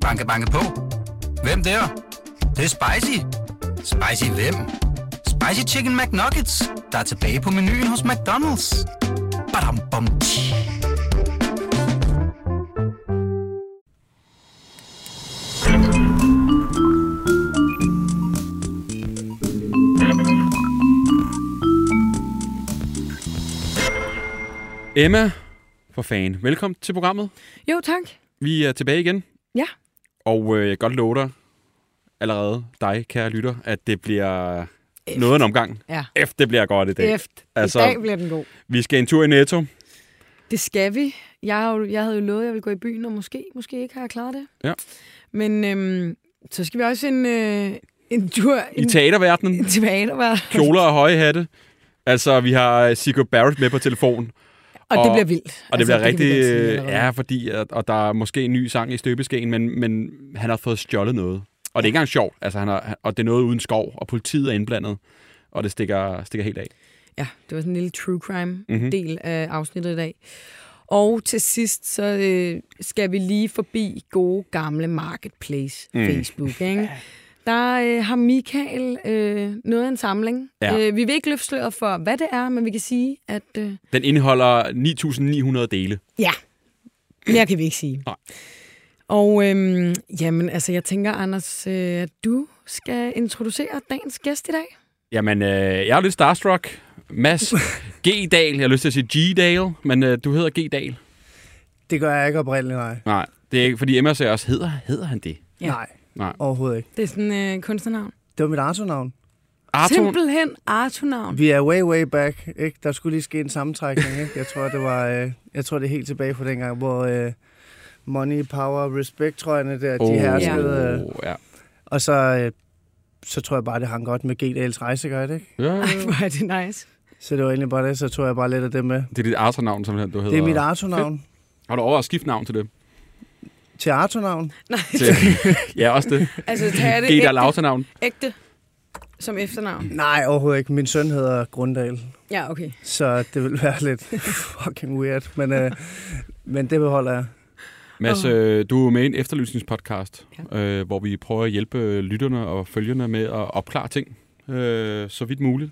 Banke, banke på. Hvem der? Det, det er spicy. Spicy hvem? Spicy Chicken McNuggets, der er tilbage på menuen hos McDonald's. Badum, bom, tji. Emma, for fan, velkommen til programmet. Jo, tak. Vi er tilbage igen, Ja. og øh, jeg kan godt love dig allerede, dig kære lytter, at det bliver noget af en omgang. Ja. Efter det bliver godt i dag. Efter. Altså- I dag bliver den god. Vi skal en tur i Netto. Det skal vi. Jeg, har jo, jeg havde jo lovet, at jeg ville gå i byen, og måske, måske ikke har jeg klaret det. Ja. Men øhm, så skal vi også en, øh, en tur I en, teaterverdenen, en teater, kjoler og høje hatte. Altså, vi har Sigurd Barrett med på telefon, og, Og- det bliver vildt. og det altså, bliver vi rigtig... sige ja, fordi at, og der er måske en ny sang i støbeskeen, men, men han har fået stjålet noget. Og det er ikke engang sjovt, altså, han har, og det er noget uden skov, og politiet er indblandet, og det stikker, stikker helt af. Ja, det var sådan en lille true crime-del Mhm. mm-hmm. af afsnittet i dag. Og til sidst, så øh, skal vi lige forbi gode gamle Marketplace Mm. mm. Facebook. Ikke? Der øh, har Michael øh, noget af en samling. Ja. Øh, vi vil ikke løfte sløret for, hvad det er, men vi kan sige, at øh, Den indeholder 9.900 dele. ja, mere kan vi ikke sige. Nej. Og øhm, jamen, altså, jeg tænker, Anders, øh, at du skal introducere dagens gæst i dag. Jamen, øh, jeg er lidt starstruck. Mads G. Dahl. Jeg har lyst til at sige G. Dale, men øh, du hedder G. Dahl. Det gør jeg ikke oprindeligt, nej. Nej, det er ikke, fordi Emma siger også, hedder, hedder han det? Ja. Nej, Nej. overhovedet ikke. Det er sådan en øh, kunstnernavn. Det var mit Arthur-navn. Arthur, Simpelthen Arthur-navn. Vi er way, way back. Ikke? Der skulle lige ske en sammentrækning. Ikke? Jeg tror, det var, øh, jeg tror, det er helt tilbage fra dengang, hvor øh, money, power, respect, tror jeg, der, de herskede. Øh, ja. og så, øh, så tror jeg bare, det hang godt med G-Dales rejseguide. Ikke? Ja, Ej, hvor er det nice. Så det var egentlig bare det, så tror jeg bare lidt af det med. det er dit Arthur-navn, simpelthen, du hedder. Det er mit Arthur-navn. Har du overvejet at skifte navn til det? Til Arthur-navn? Nej, Til, ja, også det. altså tag det G. Dahl ægte, Arthur-navn. ægte som efternavn. Nej, overhovedet ikke. Min søn hedder Grundal. Ja, okay. Så det vil være lidt fucking weird. Men, øh, men det beholder jeg. Mads, øh, du er med i en efterlysningspodcast, øh, hvor vi prøver at hjælpe lytterne og følgerne med at opklare ting, øh, så vidt muligt.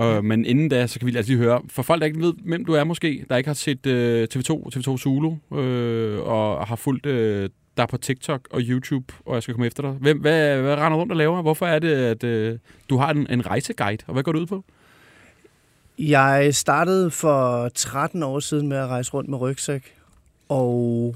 Øh, men inden da, så kan vi lade lige høre, for folk, der ikke ved, hvem du er måske, der ikke har set øh, TV2, TV2 Zulu, øh, og har fulgt øh, dig på TikTok og YouTube, og jeg skal komme efter dig. Hvem, hvad, hvad render rundt og laver? Hvorfor er det, at øh, du har en, en rejseguide, og hvad går du ud på? Jeg startede for 13 år siden med at rejse rundt med rygsæk, og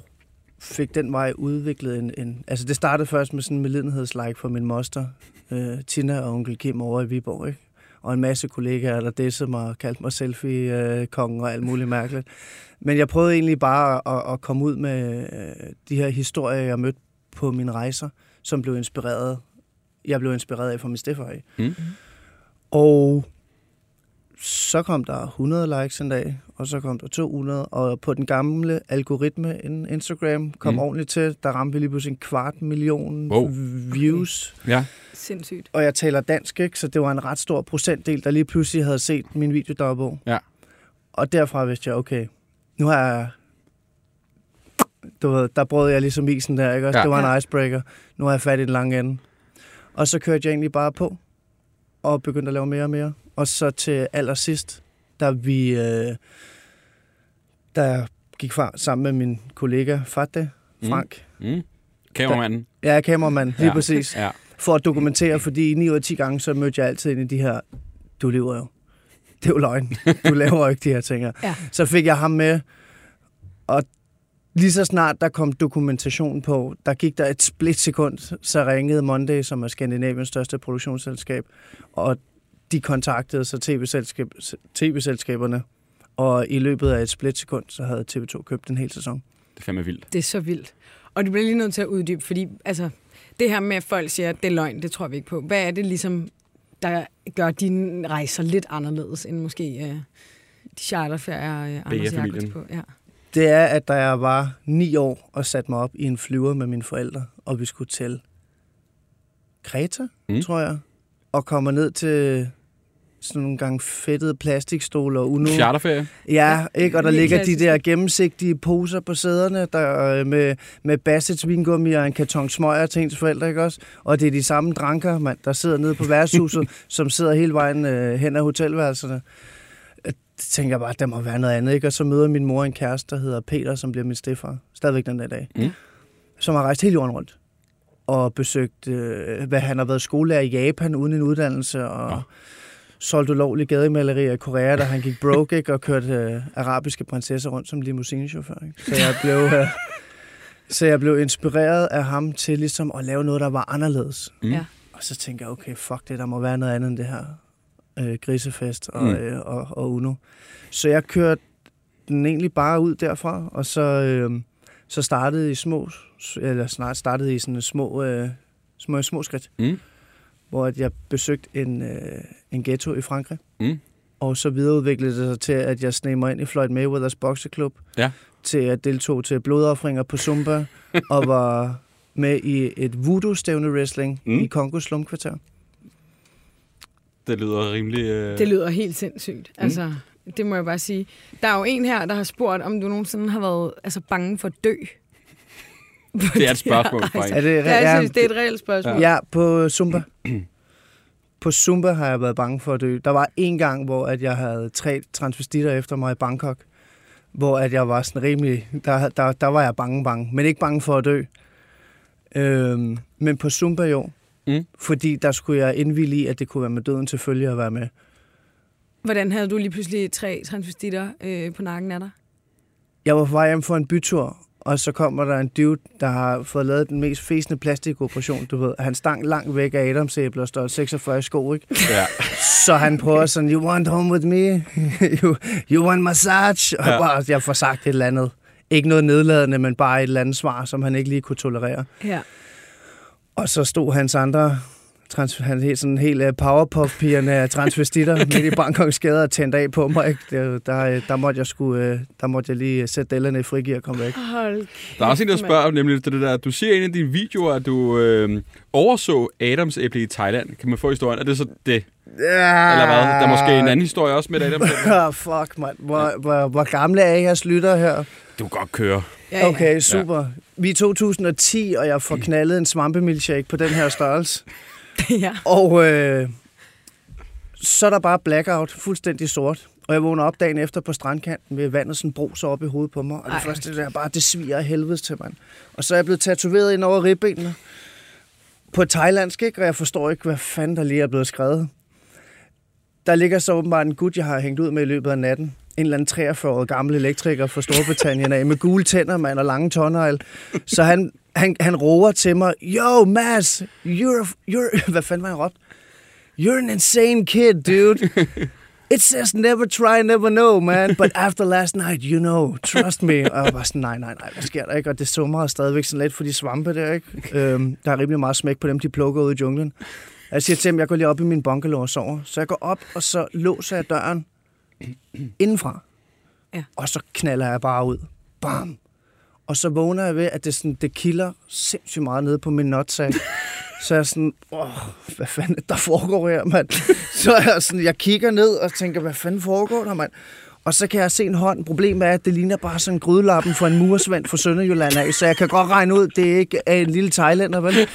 fik den vej udviklet en... en altså det startede først med sådan en medlidenhedslike for min moster, øh, Tina og onkel Kim over i Viborg, ikke? Og en masse kollegaer, der dissede mig og kaldte mig selfie-kongen og alt muligt mærkeligt. Men jeg prøvede egentlig bare at, at komme ud med øh, de her historier, jeg mødte på mine rejser, som blev inspireret. Jeg blev inspireret af fra min stefar. Mm. Og så kom der 100 likes en dag, og så kom der 200, og på den gamle algoritme en Instagram kom Mm. ordentligt til. Der ramte vi lige pludselig en kvart million Wow. views. Ja. Sindssygt. Og jeg taler dansk, ikke? så det var en ret stor procentdel, der lige pludselig havde set min videodagbog. Ja. Og derfra vidste jeg, okay, nu har jeg... Du ved, der brød jeg ligesom isen der, ikke? Også, Ja. Det var en icebreaker. Nu har jeg fat i den lange ende. Og så kørte jeg egentlig bare på, og begyndte at lave mere og mere. Og så til allersidst, da vi... Øh, der gik fra sammen med min kollega Fateh, Mm. Frank. Mm. Kameramanden. Jeg er kameramand, lige Ja. ja. præcis Ja. for at dokumentere, fordi 9 ud af 10 gange, så mødte jeg altid ind i de her, du lever jo. Det er jo løgn. Du laver jo ikke de her ting her. Ja. Så fik jeg ham med, og lige så snart der kom dokumentation på, der gik der et splitsekund, så ringede Monday, som er Skandinaviens største produktionsselskab, og de kontaktede så TV-selskab, TV-selskaberne, og i løbet af et splitsekund, så havde TV2 købt en hel sæson. Det er fandme vildt. Det er så vildt. Og du bliver lige nødt til at uddybe, fordi altså, det her med, at folk siger, at det er løgn, det tror vi ikke på. Hvad er det ligesom, der gør dine rejser lidt anderledes, end måske øh, de charterferier, øh, Anders. Jacobs på? Ja. Det er, at da jeg var ni år og satte mig op i en flyver med mine forældre, og vi skulle til Kreta, mm. tror jeg, og kommer ned til sådan nogle gange fedtede plastikstole og Uno. Charterferie. Ja, ikke? Og der ligger de der gennemsigtige poser på sæderne der, øh, med, med Bassets vingummi og en karton smøger til ens forældre, ikke også? Og det er de samme dranker, man, der sidder nede på værtshuset, som sidder hele vejen øh, hen ad hotelværelserne. Øh, Det tænker jeg bare, at der må være noget andet, ikke? Og så møder min mor en kæreste, der hedder Peter, som bliver min stefar. Stadigvæk den dag i dag. Mm. Som har rejst hele jorden rundt og besøgt, øh, hvad han har været skolelærer i Japan uden en uddannelse, og Nå. Solgt ulovlige gademalerier i Korea, da han gik broke, ikke, og kørte øh, arabiske prinsesser rundt som limousinechauffør. Ikke? Så jeg blev... Øh, så jeg blev inspireret af ham til ligesom at lave noget, der var anderledes. Mm. Ja. Og så tænker jeg, okay, fuck det, der må være noget andet end det her øh, grisefest og, mm. øh, og, og Uno. Så jeg kørte den egentlig bare ud derfra, og så, øh, så startede i små, eller snart startede i sådan små, øh, små, små skridt, Mm. Hvor jeg besøgte en, øh, en ghetto i Frankrig. Mm. Og så videreudviklede det sig til, at jeg sneg mig ind i Floyd Mayweathers bokseklub. Ja. Til at deltog til blodoffringer på Zumba, og var med i et voodoo-stævne wrestling Mm. mm. i Kongos slumkvarter. Det lyder rimelig... Øh... Det lyder helt sindssygt. Altså, det må jeg bare sige. Der er jo en her, der har spurgt, om du nogensinde har været altså, bange for at dø. det er et spørgsmål, Ja. Er det, Ja, jeg synes, det er et reelt spørgsmål. Ja, på Zumba. På Zumba har jeg været bange for at dø. Der var en gang, hvor at jeg havde tre transvestitter efter mig i Bangkok, hvor at jeg var sådan rimelig... Der, der, der var jeg bange, bange, men ikke bange for at dø. Øhm, men på Zumba jo, Mm. fordi der skulle jeg indvilde i, at det kunne være med døden til følge at være med. Hvordan havde du lige pludselig tre transvestitter øh, på nakken af dig? Jeg var på vej hjem for en bytur, og så kommer der en dude, der har fået lavet den mest fæsende plastikoperation, du ved. Han stang langt væk af Adamsæbler og står 46 i sko, ikke? Ja. Så han prøver sådan, you want home with me? you, you want massage? Og ja. bare, jeg får sagt et eller andet. Ikke noget nedladende, men bare et eller andet svar, som han ikke lige kunne tolerere. Ja. Og så stod hans andre, trans, han helt sådan helt uh, powerpuff-pigerne af transvestitter midt i Bangkoks gader og tændte af på mig. Ikke? Det, der, øh, der, måtte jeg skulle, uh, der måtte jeg lige sætte dellerne i frigear og komme væk. Hold Der er også en, der spørger nemlig det der. Du siger i en af dine videoer, at du øh, overså Adams æble i Thailand. Kan man få historien? Er det så det? Ja. Eller hvad? Der er måske en anden historie også med æble. Ah, fuck, mand. Hvor, hvor, hvor gamle er jeres lytter her? Du kan godt køre. Ja, ja. Okay, super. Vi er i 2010, og jeg får knaldet en svampemilkshake på den her størrelse. ja. Og øh, så er der bare blackout, fuldstændig sort. Og jeg vågner op dagen efter på strandkanten ved vandet sådan bruser op i hovedet på mig. Og det Ej. første det er bare, det sviger af helvedes til, mand. Og så er jeg blevet tatoveret ind over ribbenene. På thailandsk, ikke? Og jeg forstår ikke, hvad fanden der lige er blevet skrevet. Der ligger så åbenbart en gut, jeg har hængt ud med i løbet af natten. En eller anden 43-årig gammel elektriker fra Storbritannien af, med gule tænder, mand, og lange tonnejl. Så han, han, han roer til mig, Yo, Mads, you're, you're... Hvad fanden var han råbt? You're an insane kid, dude. It says never try, never know, man. But after last night, you know. Trust me. Og jeg var sådan, nej, nej, nej, hvad sker der ikke? Og det summer stadigvæk sådan lidt for de svampe der, ikke? Øhm, der er rimelig meget smæk på dem, de plukker ud i junglen. Jeg siger til ham, jeg går lige op i min bungalow og sover. Så jeg går op, og så låser jeg døren indenfra. Ja. Og så knaller jeg bare ud. Bam! Og så vågner jeg ved, at det, sådan, det kilder sindssygt meget nede på min nutsack. Så jeg er sådan, åh, hvad fanden er der foregår her, mand? Så er jeg sådan, jeg kigger ned og tænker, hvad fanden foregår der, mand? Og så kan jeg se en hånd. Problemet er, at det ligner bare sådan grydelappen for en mursvend fra Sønderjylland af, så jeg kan godt regne ud, det er ikke er en lille thailander, vel?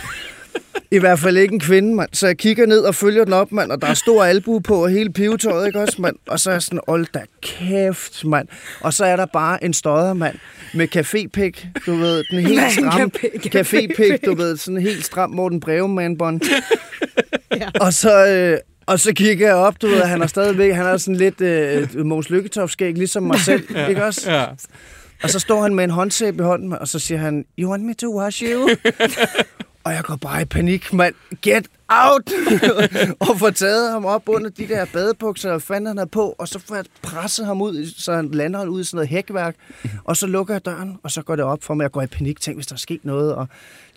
I hvert fald ikke en kvinde, mand. Så jeg kigger ned og følger den op, mand, og der er stor albu på og hele pivetøjet, ikke også, mand? Og så er jeg sådan, hold da kæft, mand. Og så er der bare en stodder, mand, med cafépik, du ved, den helt stram café- cafépik, du ved, sådan helt stram Morten Breum-mandbånd. Ja. Og så... Øh, og så kigger jeg op, du ved, han er stadigvæk, han er sådan lidt øh, Måns Lykketoft-skæg, ligesom mig selv, ikke også? Ja. Og så står han med en håndsæbe i hånden, og så siger han, you want me to wash you? og jeg går bare i panik, mand. Get out! og får taget ham op under de der badebukser, og fanden han er på, og så får jeg presset ham ud, så han lander han ud i sådan noget hækværk, og så lukker jeg døren, og så går det op for mig, jeg går i panik, tænk, hvis der er sket noget, og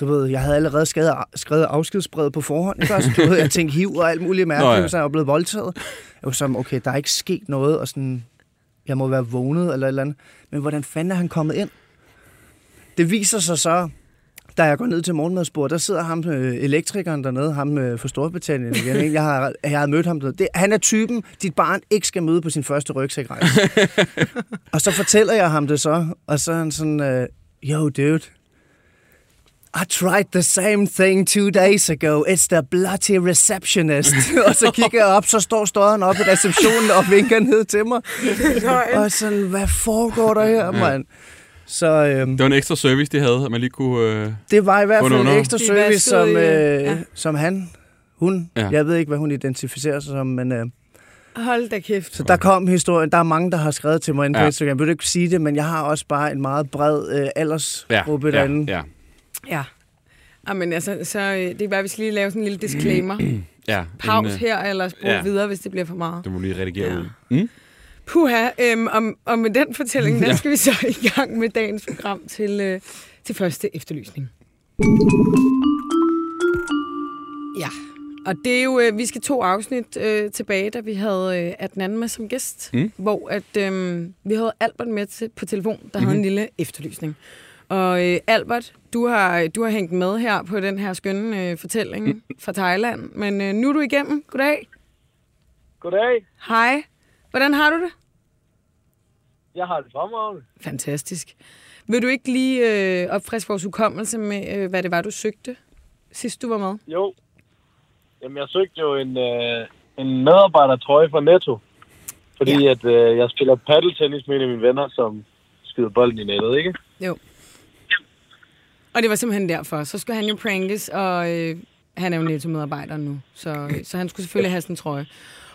du ved, jeg havde allerede skrevet, skrevet afskedsbrevet på forhånd, ikke også? Du ved, jeg tænkte hiv og alt muligt Nå, mærkeligt, ja. hvis han var blevet voldtaget. Jeg var sådan, okay, der er ikke sket noget, og sådan, jeg må være vågnet eller et eller andet. Men hvordan fanden er han kommet ind? Det viser sig så, da jeg går ned til morgenmadsbordet, der sidder ham øh, elektrikeren dernede, ham øh, for Storbritannien igen. Ikke? Jeg har, jeg har mødt ham dernede. Det, han er typen, dit barn ikke skal møde på sin første rygsækrejse. og så fortæller jeg ham det så, og så er han sådan, øh, yo dude, I tried the same thing two days ago. It's the bloody receptionist. og så kigger jeg op, så står støderen op i receptionen og vinker ned til mig. og sådan, hvad foregår der her, mand? Så øhm, Det var en ekstra service, de havde, at man lige kunne... Øh... det var i hvert fald en ekstra service, som, øh, ja. som han, hun, Ja. ja. jeg ved ikke, hvad hun identificerer sig som, men øh, Hold da kæft. så der kom historien. Der er mange, der har skrevet til mig inde på Ja. Instagram. Vil du ikke sige det, men jeg har også bare en meget bred øh, aldersgruppe ja, derinde. ja, Ja. Jamen altså, så øh, det er bare, vi skal lige lave sådan en lille disclaimer. ja. Pause øh, her, eller spole ja. videre, hvis det bliver for meget. Det må lige redigere Ja. ud. Mm? Puha, øhm, og, og med den fortælling, der Ja. skal vi så i gang med dagens program til, øh, til første efterlysning. Ja, og det er jo, øh, vi skal to afsnit øh, tilbage, da vi havde øh, at den anden med som gæst, Mm. mm. hvor at, øh, vi havde Albert med til, på telefon, der mm-hmm. havde Mhm. en lille efterlysning. Og øh, Albert, du har, du har hængt med her på den her skønne øh, fortælling Mm. fra Thailand, men øh, nu er du igennem. Goddag. Goddag. Hej. Hvordan har du det? Jeg har det fremragende. Fantastisk. Vil du ikke lige øh, opfriske vores hukommelse med, øh, hvad det var, du søgte, sidst du var med? Jo. Jamen, jeg søgte jo en, øh, en medarbejdertrøje fra Netto. Fordi ja. at øh, jeg spiller paddeltennis med en af mine venner, som skyder bolden i nettet, ikke? Og det var simpelthen derfor. Så skulle han jo prankes, og øh, han er jo netto-medarbejder nu. Så, øh, så han skulle selvfølgelig have sådan en trøje.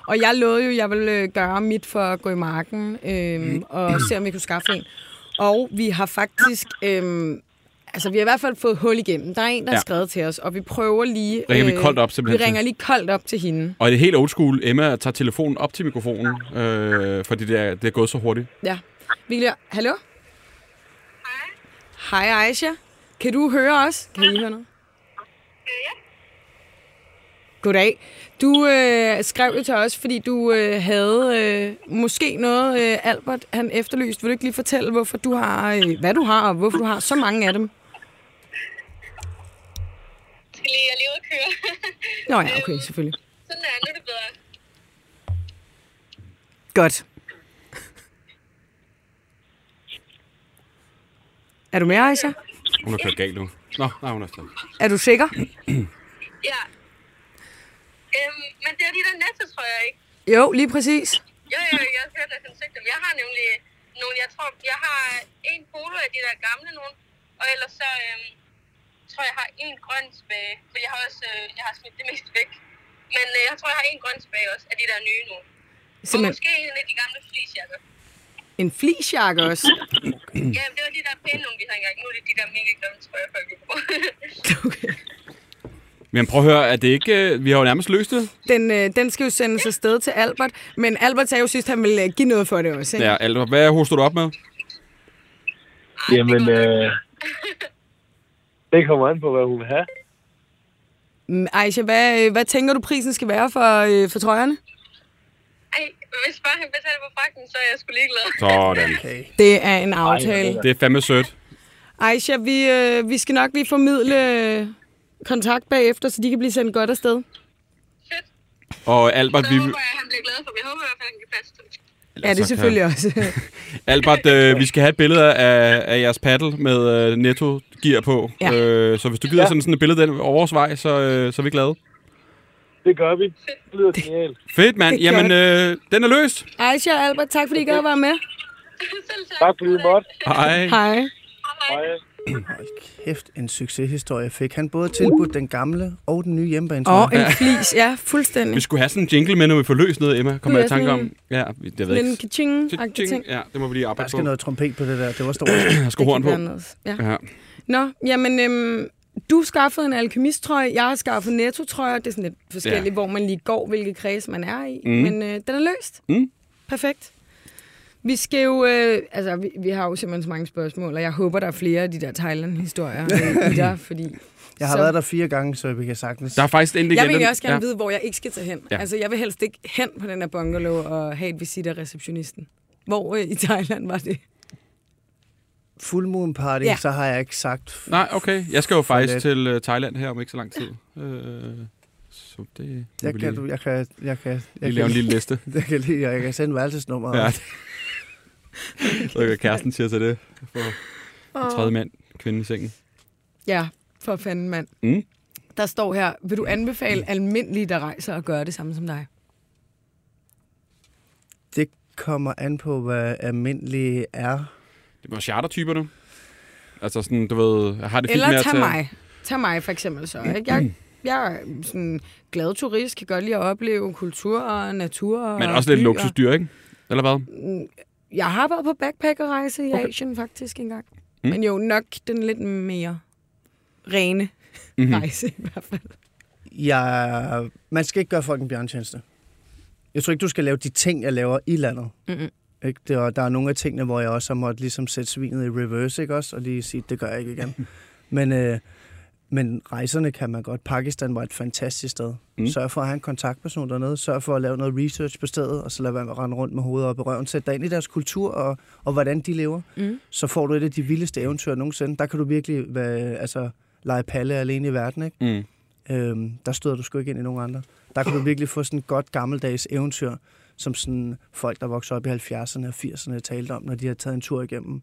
Og jeg lovede jo, at jeg ville øh, gøre mit for at gå i marken øh, og se, om vi kunne skaffe en. Og vi har faktisk... Øh, altså, vi har i hvert fald fået hul igennem. Der er en, der har Ja. skrevet til os, og vi prøver lige... øh, Ringer vi koldt op simpelthen Vi ringer lige koldt op til hende. Og det er helt old school. Emma tager telefonen op til mikrofonen, øh, fordi det er, det er gået så hurtigt. Ja. Vi lige... Hallo? Hej. Hej, Aisha. Kan du høre os? Kan I høre noget? Ja. Goddag. Du øh, skrev jo til os, fordi du øh, havde øh, måske noget, øh, Albert, han efterlyst. Vil du ikke lige fortælle, hvorfor du har, øh, hvad du har, og hvorfor du har så mange af dem? skal lige, jeg lige køre. Nå ja, okay, selvfølgelig. Sådan er nu er det bedre. Godt. Er du med, Aisha? Hun har kørt galt nu. Nå, nej, hun er stadig. Er du sikker? Ja. Øhm, men det er de der netto, tror jeg ikke. Jo, lige præcis. Jo, jo, jeg har hørt, søgte dem. Jeg har nemlig nogle, jeg tror, jeg har en polo af de der gamle nogle, og ellers så øhm, tror jeg, har en grøn tilbage, for jeg har også, øh, jeg har smidt det meste væk. Men øh, jeg tror, jeg har en grøn tilbage også, af de der nye nu. Og Simpelthen måske en af de gamle fleecejakker. en flisjakke også. Ja, det var de der pæne nogle, vi havde engang. Nu er det de der mega grimme trøjer, folk. Okay. Men prøv at høre, er det ikke... øh, Vi har jo nærmest løst det. Den, øh, den skal jo sendes afsted til Albert, men Albert sagde jo sidst, at han ville øh, give noget for det også. Ikke? Ja, Albert, hvad hoster du op med? Jamen, øh, det kommer an på, hvad hun vil have. Mm, Aisha, hvad, øh, hvad tænker du, prisen skal være for, øh, for trøjerne? Ej, hvis bare han betaler på fragten, så er jeg sgu ligeglad. Sådan. Okay. Det er en aftale. Det er fandme sødt. Aisha, vi, øh, vi skal nok lige formidle kontakt bagefter, så de kan blive sendt godt afsted. Fedt. Og Albert, Så vi... håber jeg, at han bliver glad for. Jeg håber i hvert fald, at han kan passe det. Ja, det er selvfølgelig også. Albert, øh, vi skal have et billede af, af jeres paddle med øh, netto gear på. Ja. Øh, så hvis du gider Ja. sådan, sådan et billede den over vores vej, så, øh, så er vi glade. Det gør vi. Det lyder genialt. Fedt, mand. Jamen, øh, den er løst. Aisha og Albert, tak fordi I gad at være med. Selv tak. Tak fordi I måtte. Hej. Hej. Hej. Hold kæft, en succeshistorie fik han både tilbudt den gamle og den nye hjemmebane. Og en flis, ja, fuldstændig. Vi skulle have sådan en jingle med, når vi får løst noget, Emma. Kom Du jeg i tanke om. Ja, det ved jeg En ikke. kaching Ting, ting. Ja, det må vi lige Der arbejde skal på. noget trompet på det der. Det var stort. Jeg skal horn på. Ja. Ja. Nå, jamen, øhm, du skaffede en alkemisttrøje, jeg har skaffet netto-trøjer. Det er sådan lidt forskelligt, Ja. hvor man lige går, hvilke kreds man er i. Mm. Men øh, den er løst. Mm. Perfekt. Vi skal jo, øh, altså vi, vi har jo simpelthen så mange spørgsmål, og jeg håber, der er flere af de der Thailand-historier øh, i dig, fordi... Jeg har så, været der fire gange, så vi kan sagtens... Der er faktisk endelig Jeg vil også gerne ja. ja. vide, hvor jeg ikke skal tage hen. Ja. Ja. Altså, jeg vil helst ikke hen på den her bungalow og have et visit af receptionisten. Hvor øh, i Thailand var det? Full Moon Party, Ja. ja. så har jeg ikke sagt... Nej, okay. Jeg skal jo faktisk lidt. til uh, Thailand her om ikke så lang tid. Øh, så det Jeg kan, lige, du, jeg kan, jeg kan, jeg lige kan, lave en lille liste. jeg kan, lige, jeg kan sende værelsesnummer. Ja. Så kan kæresten siger til det. For en tredje mand, kvinde i sengen. Ja, for fanden, mand. Mm. Der står her, vil du anbefale almindelige, der rejser og gøre det samme som dig? Det kommer an på, hvad almindelige er. Det var chartertyperne. Altså sådan, du ved, har det fint med Eller at tag tage... mig. Tag mig for eksempel så. Ikke? Jeg, jeg er sådan glad turist, kan godt lide at opleve kultur og natur Men og også lidt byer. luksusdyr, ikke? Eller hvad? Jeg har været på backpackerrejse i Okay. Asien faktisk engang. Mm. Men jo nok den lidt mere rene Mhm. mm-hmm. rejse i hvert fald. Jeg, man skal ikke gøre folk en bjørntjeneste. Jeg tror ikke, du skal lave de ting, jeg laver i landet. Mm-mm. Ikke? Det er, der er nogle af tingene, hvor jeg også har måttet ligesom sætte svinet i reverse, ikke også? Og lige sige, det gør jeg ikke igen. men, øh, men rejserne kan man godt. Pakistan var et fantastisk sted. Mm. Sørg for at have en kontaktperson dernede. Sørg for at lave noget research på stedet, og så lad være med at rende rundt med hovedet op i røven. Sæt dig ind i deres kultur og, og hvordan de lever. Mm. Så får du et af de vildeste eventyr nogensinde. Der kan du virkelig være, altså, lege palle alene i verden, ikke? Mm. Øhm, der støder du sgu ikke ind i nogen andre. Der kan du virkelig få sådan et godt gammeldags eventyr, som sådan folk, der voksede op i 70'erne og 80'erne, talte om, når de har taget en tur igennem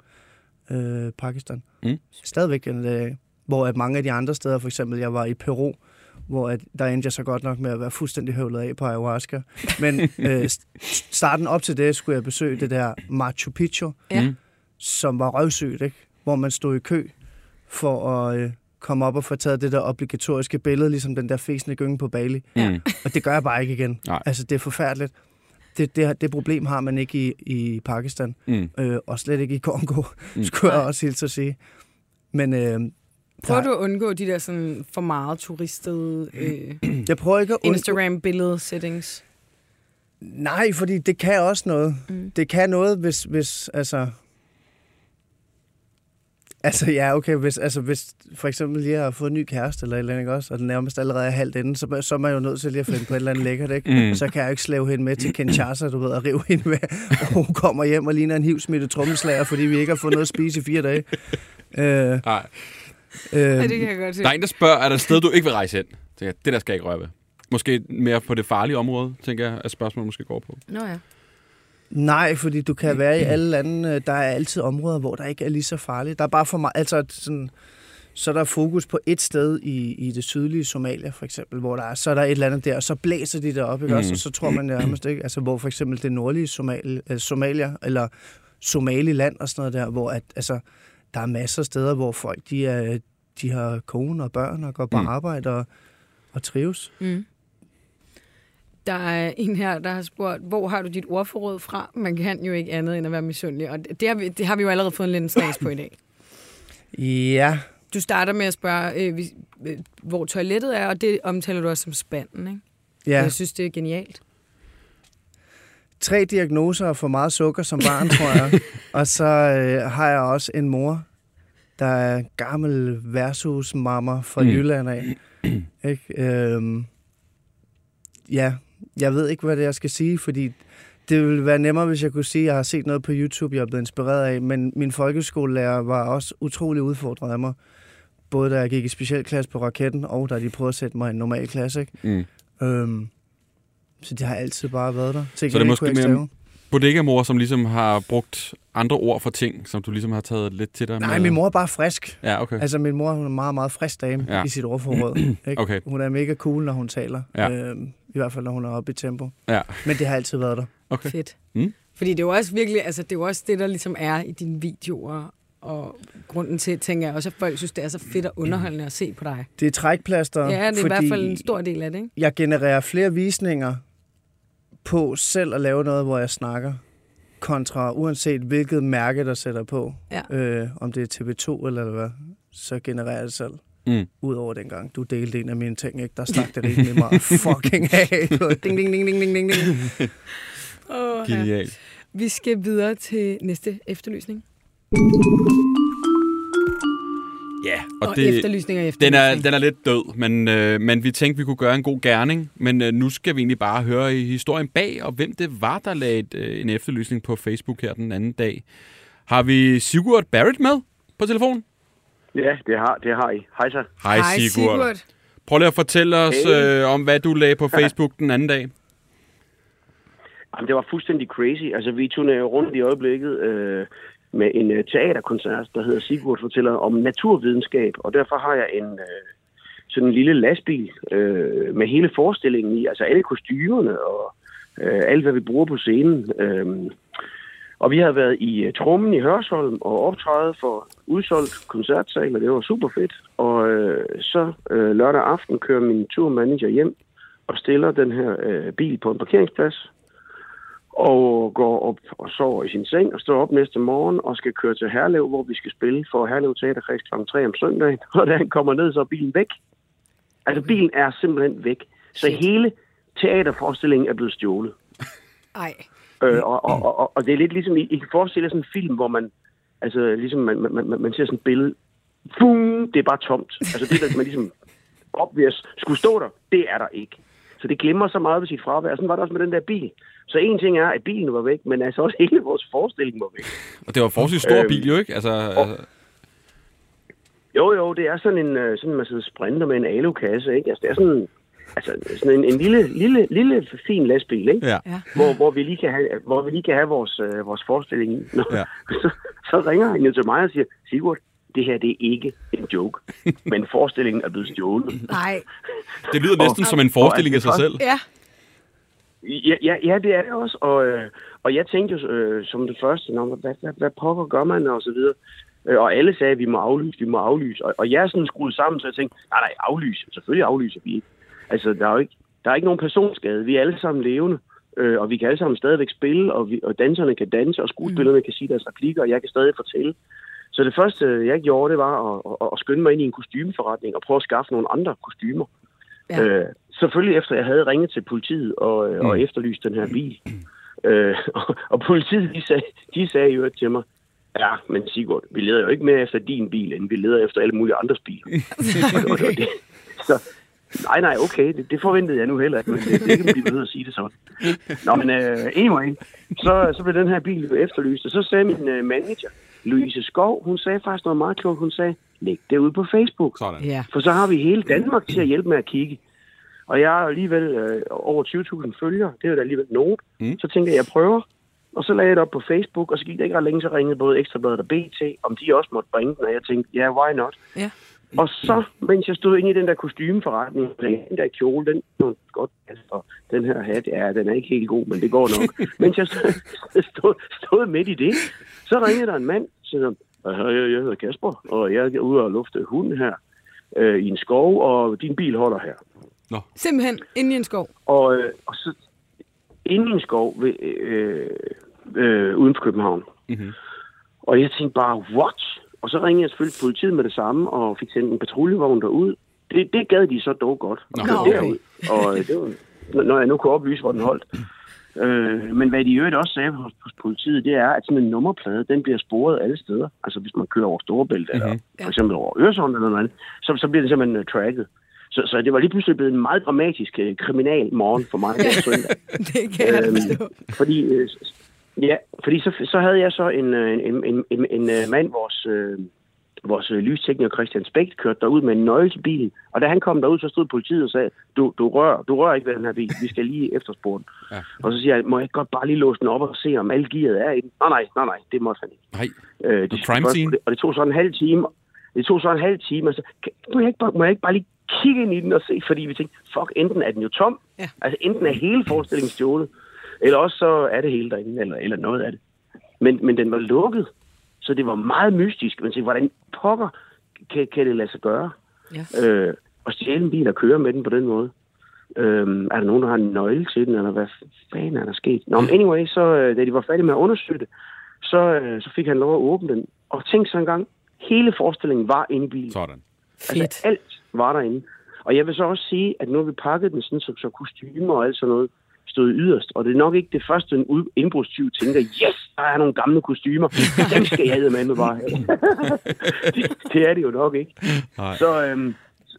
øh, Pakistan. Mm. Stadigvæk den dag. Hvor at mange af de andre steder, for eksempel jeg var i Peru, hvor at, der endte jeg så godt nok med at være fuldstændig høvlet af på ayahuasca. Men øh, st- starten op til det, skulle jeg besøge det der Machu Picchu, Ja. Mm. som var røvsygt, ikke? hvor man stod i kø for at øh, komme op og få taget det der obligatoriske billede, ligesom den der fæsende gynge på Bali. Mm. Og det gør jeg bare ikke igen. Nej. Altså, det er forfærdeligt. Det, det, det problem har man ikke i, i Pakistan, Mm. øh, og slet ikke i Kongo, Mm. skulle jeg også hilse at sige. Men øh, Prøver du at undgå de der sådan for meget turistede øh, jeg prøver ikke at undgå... Instagram-billede-settings? Nej, fordi det kan også noget. Mm. Det kan noget, hvis, hvis altså... Altså, ja, okay, hvis, altså, hvis for eksempel lige har fået en ny kæreste eller et eller andet, ikke også, og den nærmest allerede er halvt inden, så, så er man jo nødt til lige at finde på et eller andet lækkert, ikke? Mm. Mm. Så kan jeg jo ikke slæve hende med til Kinshasa, du ved, og rive hende med, og hun kommer hjem og ligner en hivsmittet trommeslager, fordi vi ikke har fået noget at spise i fire dage. Øh, Nej. Øh, Ja, det kan jeg godt se. Der er en, der spørger, er der et sted, du ikke vil rejse hen? Jeg, det der skal jeg ikke røre ved. Måske mere på det farlige område, tænker jeg, at spørgsmålet måske går på. Nå ja. Nej, fordi du kan være i alle lande. øh, Der er altid områder, hvor der ikke er lige så farligt. Der er bare for meget, altså sådan, så er der fokus på et sted i, i det sydlige Somalia, for eksempel, hvor der er, så er der et eller andet der, og så blæser de derop, ikke Mm. også? Og så tror man nærmest ikke, altså hvor for eksempel det nordlige Somalia, øh, Somalia eller Somaliland og sådan noget der, hvor at, altså, der er masser af steder, hvor folk, de, er, de har kone og børn og går på Mm. arbejde og, og trives. Mm. Der er en her, der har spurgt, hvor har du dit ordforråd fra? Man kan jo ikke andet end at være misundelig, og det har vi, det har vi jo allerede fået en lille snas på i dag. Ja, Du starter med at spørge, øh, øh, hvor toilettet er, og det omtaler du også som spanden, ikke? ja. Jeg synes, det er genialt. Tre diagnoser og for meget sukker som barn, tror jeg. og så øh, har jeg også en mor, der er gammel versus mamma fra Mm. Jylland af. Ikke? Øhm, ja, jeg ved ikke, hvad det er, jeg skal sige, fordi det ville være nemmere, hvis jeg kunne sige, at jeg har set noget på YouTube, jeg er blevet inspireret af, men min folkeskolelærer var også utrolig udfordret af mig. Både da jeg gik i specialklasse på raketten, og da de prøvede at sætte mig i en normal klasse. Ikke? Mm. Øhm, så det har altid bare været der. Til Så det er måske mere-. Bodega-mor, som ligesom har brugt andre ord for ting, som du ligesom har taget lidt til dig Nej, med. min mor er bare frisk. Ja, okay. Altså, min mor hun er en meget, meget frisk dame Ja. i sit ordforråd. Ikke? Okay. Hun er mega cool, når hun taler. Ja. Øhm, I hvert fald, når hun er oppe i tempo. Ja. Men det har altid været der. okay. Fedt. Mm. Fordi det er jo også virkelig, altså det er jo også det, der ligesom er i dine videoer, og grunden til, tænker jeg også, at folk synes, det er så fedt og underholdende at se på dig. Det er trækplaster, Ja, det er i hvert fald en stor del af det, ikke? jeg genererer flere visninger på selv at lave noget, hvor jeg snakker, kontra uanset hvilket mærke, der sætter på. Ja. Øh, om det er TV2 eller hvad, så genererer jeg det selv. Mm. Udover dengang, du delte en af mine ting, ikke? der stak det rimelig meget fucking af. ding, ding, ding, ding, ding, ding, ding. Oh, Genialt. Vi skal videre til næste efterlysning. Ja, Og, og, det, efterlysning og den, er, den er lidt død, men, øh, men vi tænkte, vi kunne gøre en god gerning. Men øh, nu skal vi egentlig bare høre i historien bag, og hvem det var, der lagde et, øh, en efterlysning på Facebook her den anden dag. Har vi Sigurd Barrett med på telefonen? Ja, det har, det har I. Hej så. Hej, Sigurd. Prøv lige at fortælle os Hey. øh, om, hvad du lagde på Facebook den anden dag. Jamen, det var fuldstændig crazy. Altså, vi turnerer rundt i øjeblikket øh, med en øh, teaterkoncert, der hedder Sigurd fortæller om naturvidenskab, og derfor har jeg en øh, sådan en lille lastbil øh, med hele forestillingen i, altså alle kostymerne og øh, alt, hvad vi bruger på scenen. Øh, og vi har været i øh, Trummen i Hørsholm og optrædet for udsolgt koncertsal, og det var super fedt. Og øh, så øh, lørdag aften kører min turmanager hjem og stiller den her øh, bil på en parkeringsplads og går op og sover i sin seng og står op næste morgen og skal køre til Herlev, hvor vi skal spille for Herlev Teaterkreds kl. 3 om søndagen. Og da han kommer ned, så er bilen væk. Altså, bilen er simpelthen væk. Så Shit. hele teaterforestillingen er blevet stjålet. Ej. Øh, og, og, og, og det er lidt ligesom, I, I kan forestille jer sådan en film, hvor man, altså ligesom man, man, man, man ser sådan et billede, Fum, det er bare tomt. Altså det, der man ligesom obvious skulle stå der, det er der ikke. Så det glemmer så meget ved sit fravær. Sådan var det også med den der bil. Så en ting er, at bilen var væk, men altså også hele vores forestilling var væk. Og det var forholdsvis stor Øhm, bil, jo ikke? Altså, altså, Jo, jo, det er sådan en, øh, sådan man sidder sprinter med en alukasse, ikke? Altså det er sådan, altså, sådan en, en lille, lille, lille fin lastbil, ikke? ja. Hvor, hvor, vi lige kan have, hvor vi lige kan have vores, øh, vores forestilling i. Nå, Ja. ja. så, så ringer han jo til mig og siger, Sigurd, det her det er ikke en joke, men forestillingen er blevet stjålet. Nej. Det lyder næsten som en forestilling af sig selv. Ja. Ja, ja, ja, det er det også, og, øh, og jeg tænkte jo øh, som det første, Nå, hvad, hvad, hvad pokker gør man, og så videre. Øh, Og alle sagde, at vi må aflyse, vi må aflyse. Og, og jeg er sådan skruet sammen, så jeg tænkte, nej, nej, aflyse. Selvfølgelig aflyser vi ikke. Altså, der er jo ikke, der er ikke nogen personskade. Vi er alle sammen levende, øh, og vi kan alle sammen stadigvæk spille, og, vi, og danserne kan danse, og skuespillerne mm. kan sige deres replikker, og jeg kan stadig fortælle. Så det første, jeg gjorde, det var at, at, at skynde mig ind i en kostymeforretning og prøve at skaffe nogle andre kostymer. Ja. Øh, selvfølgelig efter jeg havde ringet til politiet og, mm. og efterlyst den her bil. Øh, og, og politiet, de sagde, de sagde jo til mig, ja, men Sigurd, vi leder jo ikke mere efter din bil, end vi leder efter alle mulige andres biler. og, og, og det, så, nej, nej, okay, det, det forventede jeg nu heller ikke, men det, det kan blive ved at sige det sådan. Nå, men uh, anyway, så, så blev den her bil efterlyst, og så sagde min uh, manager, Louise Skov, hun sagde faktisk noget meget klogt, hun sagde, læg det ud på Facebook. Sådan. Ja. For så har vi hele Danmark til at hjælpe med at kigge. Og jeg har alligevel øh, over 20.000 følgere. Det er jo da alligevel nogen. Mm. Så tænkte jeg, jeg prøver. Og så lagde jeg det op på Facebook, og så gik det ikke ret længe, så ringede både Ekstrabladet og BT, om de også måtte bringe den, og jeg tænkte, ja, yeah, why not? Ja. Og så, mens jeg stod inde i den der kostymeforretning, den der kjole, den er godt, altså, den her hat, ja, den er ikke helt god, men det går nok. mens jeg stod, stod, stod midt i det, så ringede der en mand, han, "Hej, jeg hedder Kasper, og jeg er ude og lufte hunden her øh, i en skov, og din bil holder her. Simpelthen inde i en skov. Og, øh, og så inde i en skov ved, øh, øh, uden for København. Mhm. Og jeg tænkte bare, what? Og så ringede jeg selvfølgelig politiet med det samme, og fik sendt en patruljevogn derud. Det, det gad de så dog godt. Nå, okay. derud. Og øh, det var, når jeg nu kunne oplyse, hvor den holdt. Øh, men hvad de i øvrigt også sagde hos, hos politiet, det er, at sådan en nummerplade, den bliver sporet alle steder. Altså hvis man kører over Storebælt, eller Ja. for eksempel over Øresund eller noget andet, så, så bliver det simpelthen uh, tracket. Så, så det var lige pludselig blevet en meget dramatisk uh, kriminal morgen for mig den søndag. Det kan jeg Øhm, forstå. fordi, øh, ja, fordi så, så havde jeg så en, øh, en, en, en, en øh, mand, vores, øh, vores øh, lystekniker Christian Spægt, kørte derud med en nøgle til bilen. Og da han kom derud, så stod politiet og sagde, du, du, rører, du rører ikke ved den her bil, vi skal lige efterspore den. Ja. Og så siger jeg, må jeg ikke godt bare lige låse den op og se, om alle gearet er i den? Nej, nej, nej, nej, det måtte han ikke. Nej. Øh, The crime scene? Og det tog så en halv time. Det tog så en halv time, og så kan, må, jeg ikke bare, må jeg ikke bare lige kigge ind i den og se, fordi vi tænkte, fuck, enten er den jo tom, Ja. altså enten er hele forestillingen stjålet, eller også så er det hele derinde, eller, eller noget af det. Men, men den var lukket, så det var meget mystisk. Man tænkte, hvordan pokker kan, kan det lade sig gøre? Ja. Øh, og stjæle en bil og køre med den på den måde. Øhm, er der nogen, der har en nøgle til den, eller hvad fanden er der sket? Nå, men anyway, så øh, da de var færdige med at undersøge det, så, øh, så fik han lov at åbne den. Og tænk så engang, hele forestillingen var inde i bilen. Sådan. Fedt. Altså alt var derinde. Og jeg vil så også sige, at nu har vi pakket den sådan, så, så kostymer og alt sådan noget stod yderst. Og det er nok ikke det første, en ud- indbrudstyv tænker, yes, der er nogle gamle kostymer. Dem skal jeg med bare have. det, det er det jo nok ikke. Nej. Så, øhm,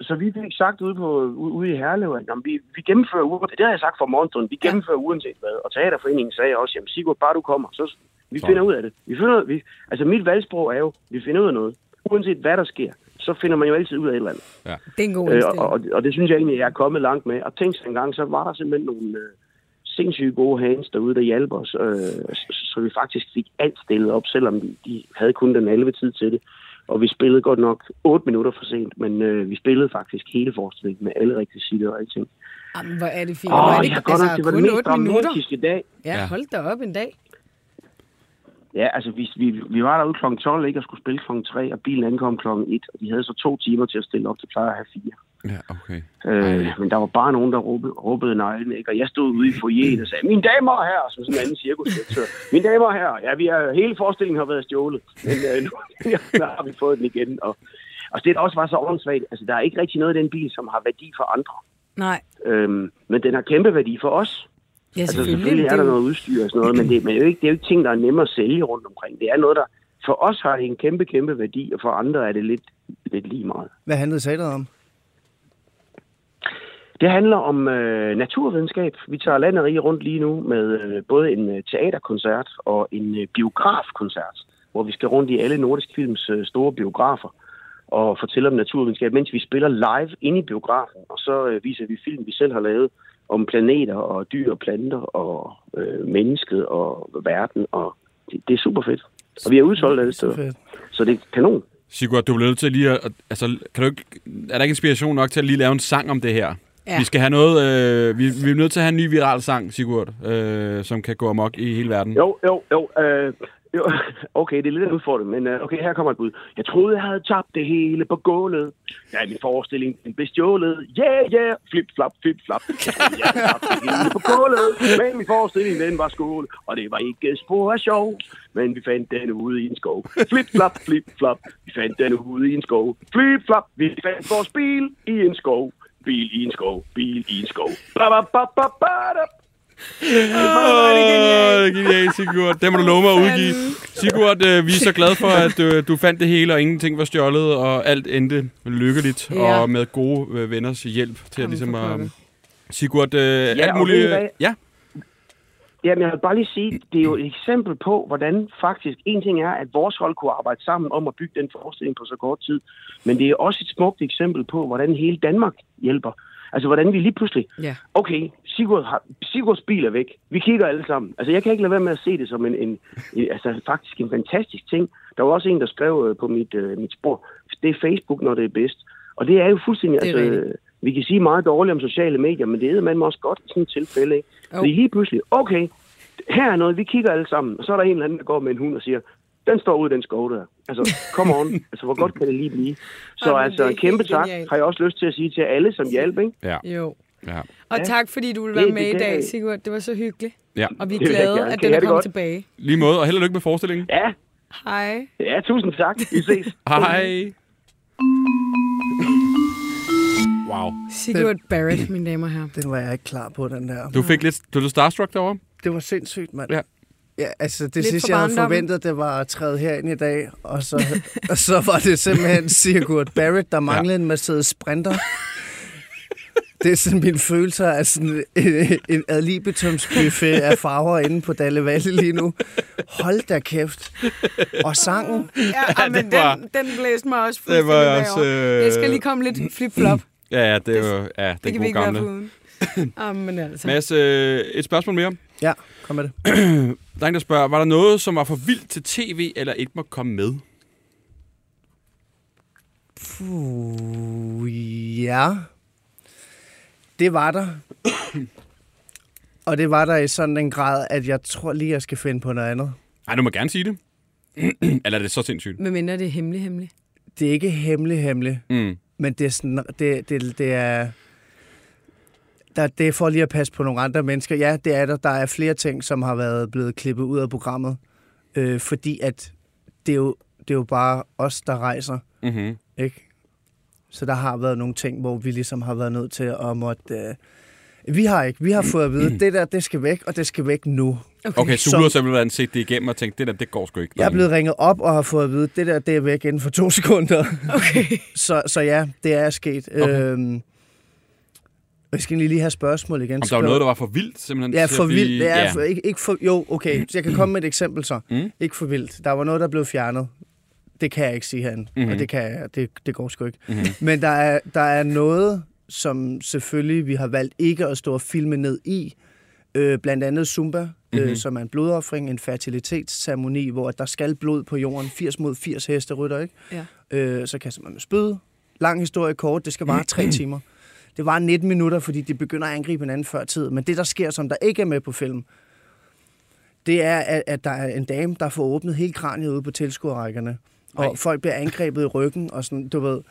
så vi fik sagt ude, på, ude, i Herlev, at jamen, vi, vi gennemfører uger. Det har jeg sagt for morgenstunden. Vi gennemfører uanset hvad. Og Teaterforeningen sagde også, jamen Sigurd, bare du kommer, så vi Så. finder ud af det. Vi finder, vi, altså mit valgsprog er jo, vi finder ud af noget. Uanset hvad der sker, så finder man jo altid ud af et eller andet. Det er en god Øh, indstilling. og, og, og det synes jeg egentlig, jeg er kommet langt med. Og tænk sig en gang, så var der simpelthen nogle øh, sindssygt gode hands derude, der hjalp os, øh, så, så vi faktisk fik alt stillet op, selvom de, de havde kun den halve tid til det. Og vi spillede godt nok 8 minutter for sent, men øh, vi spillede faktisk hele forestillingen med alle rekvisitter og alting. Jamen, hvor er det fint. Åh, hvor er oh, det, jeg har godt nok, det var den kun mest 8 minutter. dramatiske dag. Ja, Ja. hold da op en dag. Ja, altså vi, vi, vi var derude kl. 12 ikke, og skulle spille kl. 3, og bilen ankom kl. 1, og de havde så to timer til at stille op. De plejer at have fire. Ja, okay. Øh, men der var bare nogen, der råbede, råbede neglen, ikke? Og jeg stod ude i foyeren og sagde, mine damer og herrer, som sådan en anden cirkusdirektør. Mine damer og herrer, ja, vi er, hele forestillingen har været stjålet, men øh, nu ja, har vi fået den igen. Og, og det, der også var så åndssvagt, altså der er ikke rigtig noget i den bil, som har værdi for andre. Nej, Øhm, men den har kæmpe værdi for os. ja Altså selvfølgelig. selvfølgelig er der er noget udstyr og sådan noget, men, det, men det, er jo ikke, det er jo ikke ting, der er nemme at sælge rundt omkring. Det er noget, der for os har det en kæmpe, kæmpe værdi, og for andre er det lidt, lidt lige meget. Hvad handlede teateret om? Det handler om øh, naturvidenskab. Vi tager land og rige rundt lige nu med øh, både en øh, teaterkoncert og en øh, biografkoncert, hvor vi skal rundt i alle Nordisk Films øh, store biografer og fortælle om naturvidenskab, mens vi spiller live inde i biografen. Og så øh, viser vi film, vi selv har lavet om planeter og dyr og planter og øh, mennesket og verden. Og det, det er super fedt. Og vi er udsolgt alle Så steder, så det er kanon. Sigurd, du bliver nødt til lige at... at- Altså, kan du ikke, er der ikke inspiration nok til at lige lave en sang om det her? Ja. Vi skal have noget... Øh, vi, vi er nødt til at have en ny viral sang, Sigurd, øh, som kan gå amok i hele verden. Jo, jo, jo. Øh, jo. Okay, det er lidt en udfordring, men øh, okay, her kommer et bud. Jeg troede, jeg havde tabt det hele på gulvet. Ja, min forestilling den blev stjålet. Yeah, yeah, flip, flap, flip, flap. Jeg troede, jeg havde tabt det hele på gulvet. Men min forestilling, den var skål. Og det var ikke spor af sjov. Men vi fandt den ude i en skov. Flip, flap, flip, flap. Vi fandt den ude i en skov. Flip, flap. Vi fandt vores bil i en skov. Bil i en skov. Bil i en skov. Ba, ba, ba, ba, ba, da. Åh, det er genialt, Sigurd. Det må du love mig at udgive. Sigurd, øh, vi er så glade for, at øh, du fandt det hele, og ingenting var stjålet, og alt endte lykkeligt, Ja. og med gode øh, venners hjælp til at ligesom at... Sigurd, øh, alt ved I muligt... hvad? Ja, Jamen, jeg vil bare lige sige, det er jo et eksempel på, hvordan faktisk en ting er, at vores hold kunne arbejde sammen om at bygge den forestilling på så kort tid. Men det er også et smukt eksempel på, hvordan hele Danmark hjælper. Altså, hvordan vi lige pludselig, Ja. okay, Sigurd har, Sigurds bil er væk. Vi kigger alle sammen. Altså, jeg kan ikke lade være med at se det som en, en, en altså, faktisk en fantastisk ting. Der var også en, der skrev øh, på mit, øh, mit spor, det er Facebook, når det er bedst. Og det er jo fuldstændig, Det er altså, rigtigt. Vi kan sige meget dårligt om sociale medier, men det er man også godt i sådan et tilfælde, ikke? Jo. Fordi lige pludselig, okay, her er noget, vi kigger alle sammen, og så er der en eller anden, der går med en hund og siger, den står ude i den skov der. Altså, come on. altså, hvor godt kan det lige blive? Så Ej, men altså, det er en kæmpe tak genialt. har jeg også lyst til at sige til alle, som hjalp, ikke? ja, Jo. ja. Og Ja. tak, fordi du ville Det- være med det i dag, Sigurd. Det var så hyggeligt. ja. Og vi er Det glade, gerne. at den er det kommet tilbage. Lige måde, og held og lykke med forestillingen. Ja, Hej. ja, tusind tak. Vi ses. Hej. Wow. Sigurd Barrett, mine damer og herrer. Den var jeg ikke klar på, den der. Du fik lidt... Du er starstruck derovre? Det var sindssygt, mand. Ja. Ja, altså det Lidt sidste, for jeg havde barndommen. forventet, det var at træde herind i dag, og så, og så var det simpelthen Sigurd Barrett, der manglede en Mercedes Sprinter. Det er sådan min følelse af sådan en, en ad libitumsbuffet af farver inde på Dalle Valle lige nu. Hold da kæft. Og sangen. Ja, men var- den, den blæste mig også Det var fuldstændig også, bagover. øh, Jeg skal lige komme lidt flip-flop. Ja, ja, det er jo ja, Det den kan vi ikke være gamle. foruden. Jamen altså. Mads, øh, et spørgsmål mere. Ja, kom med det. Der er en, der spørger, var der noget, som var for vildt til tv, eller ikke må komme med? Puh, ja. Det var der. Og det var der i sådan en grad, at jeg tror lige, jeg skal finde på noget andet. Nej, du må gerne sige det. eller er det så sindssygt? Med mindre det er hemmelig, hemmelig. Det er ikke hemmelig, hemmelig. Mm. Men det er sådan, det, det, det er... Der, det er for lige at passe på nogle andre mennesker. Ja, det er der. Der er flere ting, som har været blevet klippet ud af programmet. Øh, fordi at det er, jo, det er jo bare os, der rejser. Mm-hmm. Ikke? Så der har været nogle ting, hvor vi ligesom har været nødt til at måtte øh, Vi har ikke. Vi har fået at vide, det der, det skal væk, og det skal væk nu. Okay, så Som- du har simpelthen set det igennem og tænkt, det der, det går sgu ikke. Jeg er blevet ringet op og har fået at vide, det der, det er væk inden for to sekunder. Okay. Så, så ja, det er sket. Okay. Okay. Øhm, jeg skal lige have spørgsmål igen. Om der var noget, der var for vildt, simpelthen? Ja, for vildt. Det er ja. for, ikke, ikke for, jo, okay. Så jeg kan komme med et eksempel så. Mm. Ikke for vildt. Der var noget, der blev fjernet. Det kan jeg ikke sige herinde. Mhm. Mm-hmm. Og det, kan jeg, det, det går sgu ikke. Mhm. Men der er, der er noget, som selvfølgelig vi har valgt ikke at stå og filme ned i. Øh, blandt andet Zumba, mm-hmm. Mhm. øh, som er en blodoffring, en fertilitetsceremoni, hvor der skal blod på jorden. 80 mod 80 hesterytter, ikke? Ja. Øh, så kaster man med spyd. Lang historie kort, det skal vare tre timer. Det var 19 minutter, fordi de begynder at angribe hinanden før tid. Men det, der sker, som der ikke er med på film, det er, at, at der er en dame, der får åbnet hele kraniet ude på tilskuerrækkerne. Og Ej. folk bliver angrebet i ryggen, og sådan, du ved...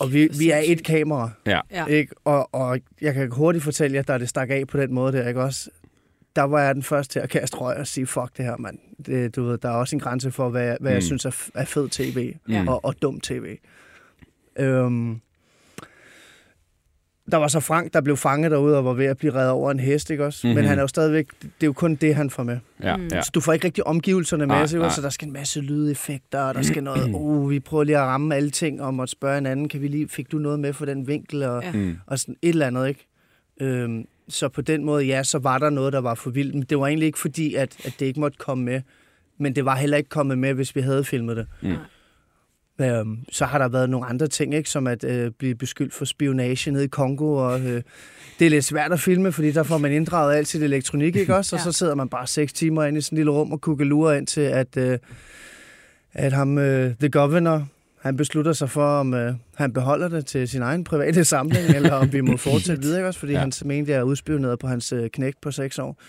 Og vi, vi er et kamera, Ja. Ja. ikke? Og, og jeg kan hurtigt fortælle jer, der det stak af på den måde der, ikke også? Der var jeg den første til at kaste røg og sige, fuck det her, mand. Det, du ved, der er også en grænse for, hvad, hvad mm. jeg Mm. synes er, f- er fed tv Ja. og, og dum tv. Øhm, der var så Frank, der blev fanget derude og var ved at blive reddet over en hest, ikke også? Mm-hmm. Men Mhm. han er jo stadigvæk, det er jo kun det, han får med. Ja, Mm. ja. Så du får ikke rigtig omgivelserne med, så, nej. så der skal en masse lydeffekter, og der skal noget, uh, vi prøver lige at ramme alle ting, og måtte spørge en anden, kan vi lige, fik du noget med for den vinkel, og, Ja. ja. Mm. og sådan et eller andet, ikke? Øhm, så på den måde, ja, så var der noget, der var for vildt, men det var egentlig ikke fordi, at, at det ikke måtte komme med, men det var heller ikke kommet med, hvis vi havde filmet det. Mm. Øhm, så har der været nogle andre ting, ikke, som at øh, blive beskyldt for spionage nede i Kongo, og øh, det er lidt svært at filme, fordi der får man inddraget alt sit elektronik, ikke også? Og Ja. så sidder man bare seks timer inde i sådan en lille rum og kukkelurer ind til, at, øh, at ham, øh, the governor, han beslutter sig for, om øh, han beholder det til sin egen private samling, eller om vi må fortsætte videre, ikke også? Fordi Ja. ja. han mente, jeg er udspioneret på hans øh, knægt på seks år.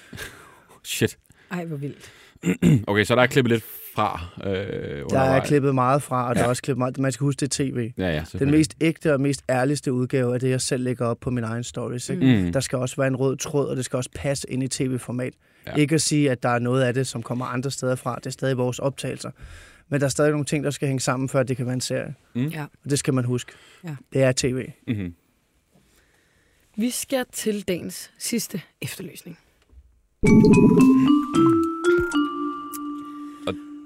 Shit. Ej, hvor vildt. Okay, så der er klippet lidt fra øh, Der er klippet meget fra, og der Ja. er også klippet meget. Man skal huske, det er tv. Ja, ja, Den mest ægte og mest ærligste udgave er det, jeg selv lægger op på min egen stories. Ikke? Mm. Der skal også være en rød tråd, og det skal også passe ind i tv-format. Ja. Ja. Ikke at sige, at der er noget af det, som kommer andre steder fra. Det er stadig vores optagelser. Men der er stadig nogle ting, der skal hænge sammen, før det kan være en serie. Mm. Ja. Og det skal man huske. Ja. Det er tv. Mm-hmm. Vi skal til dagens sidste efterlysning.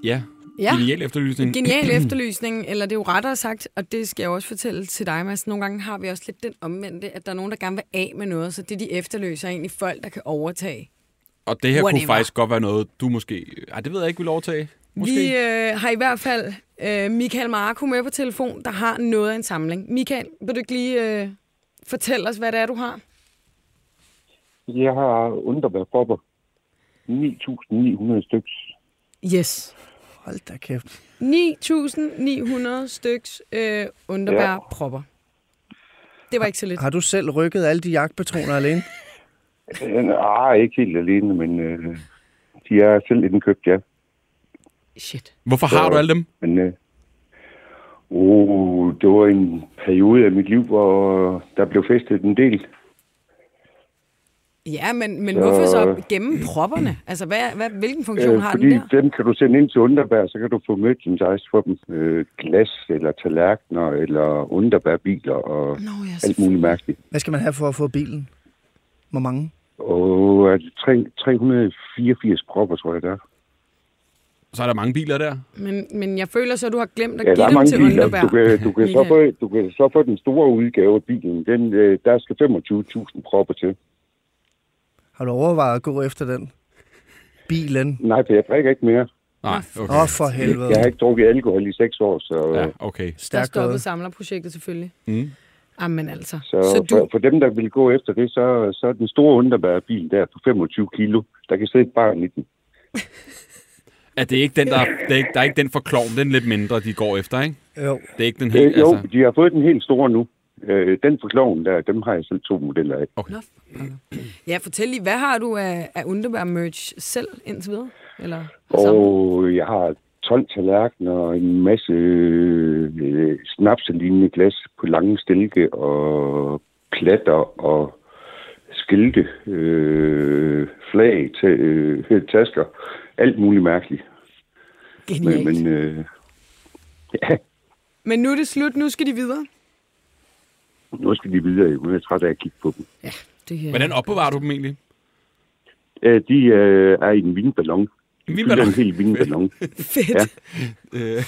Ja, Ja. genial efterlysning. Genial efterlysning, eller det er jo rettere sagt, og det skal jeg også fortælle til dig, Mads. Nogle gange har vi også lidt den omvendte, at der er nogen, der gerne vil af med noget, så det de efterløser er egentlig folk, der kan overtage. Og det her Whatever. kunne faktisk godt være noget, du måske... Ej, det ved jeg ikke, vil overtage. Måske. Vi øh, har i hvert fald øh, Michael Marco med på telefon, der har noget af en samling. Michael, vil du ikke lige øh, fortælle os, hvad det er, du har? Jeg har underbærpropper. 9.900 styks. Yes. Hold da kæft. 9.900 styks øh, underbær Ja. propper. Det var ikke så lidt. Har du selv rykket alle de jagtpatroner alene? Øh, Nej, ikke helt alene, men øh, de er selv indkøbt, ja. Shit. Hvorfor har du alle dem? Men øh, oh, det var en periode af mit liv, hvor der blev festet en del. Ja, men, men Så- hvorfor så gemme propperne? Altså, hvad, hvad, hvilken funktion Øh, har fordi den der? dem kan du sende ind til Underbær, så kan du få merchandise for dem. Øh, glas eller tallerkener eller underbærbiler og Nå, ja, alt muligt mærkeligt. Hvad skal man have for at få bilen? Hvor mange? Og er det tre- 384 propper, tror jeg, der er. Så er der mange biler der. Men, men jeg føler så, at du har glemt at Ja, give der er dem mange til biler. underbær. Du kan, du, kan så få, du kan så få den store udgave af bilen. Den, øh, der skal 25.000 propper til. Har du overvejet at gå efter den? Bilen? Nej, for jeg drikker ikke mere. Nej, Åh, okay. oh, for helvede. Jeg har ikke drukket alkohol i seks år, så, Ja, ja. okay. Der stoppede samlerprojektet selvfølgelig. Mm. Jamen altså. så, Så, så du, for, for dem, der vil gå efter det, så, så er den store underbærbil der på 25 kilo. Der kan sidde et barn i den. Er det ikke den, der, det er ikke, der er ikke den for klovn, den lidt mindre, de går efter, ikke? Jo. Det er ikke den helt, Øh, jo, altså... de har fået den helt store nu. Øh, den for kloven der, dem har jeg selv to modeller af. Okay. Nå, okay. Ja, fortæl lige, hvad har du af, af underbær merch selv indtil videre? Eller? Og jeg har 12 tallerkener og en masse øh, snapselignende glas på lange stilke og platter og skilte, øh, flag, ta- øh, tasker, alt muligt mærkeligt. Genialt. Men, Men, men øh, ja, men nu er det slut, nu skal de videre. Nu skal de videre. Nu er jeg træt af at kigge på dem. Det, øh, Hvordan opbevarer du dem egentlig? Øh, de øh, er i en vindballon. En vindballon? en hel vindballon. Fedt. Ja. Øh,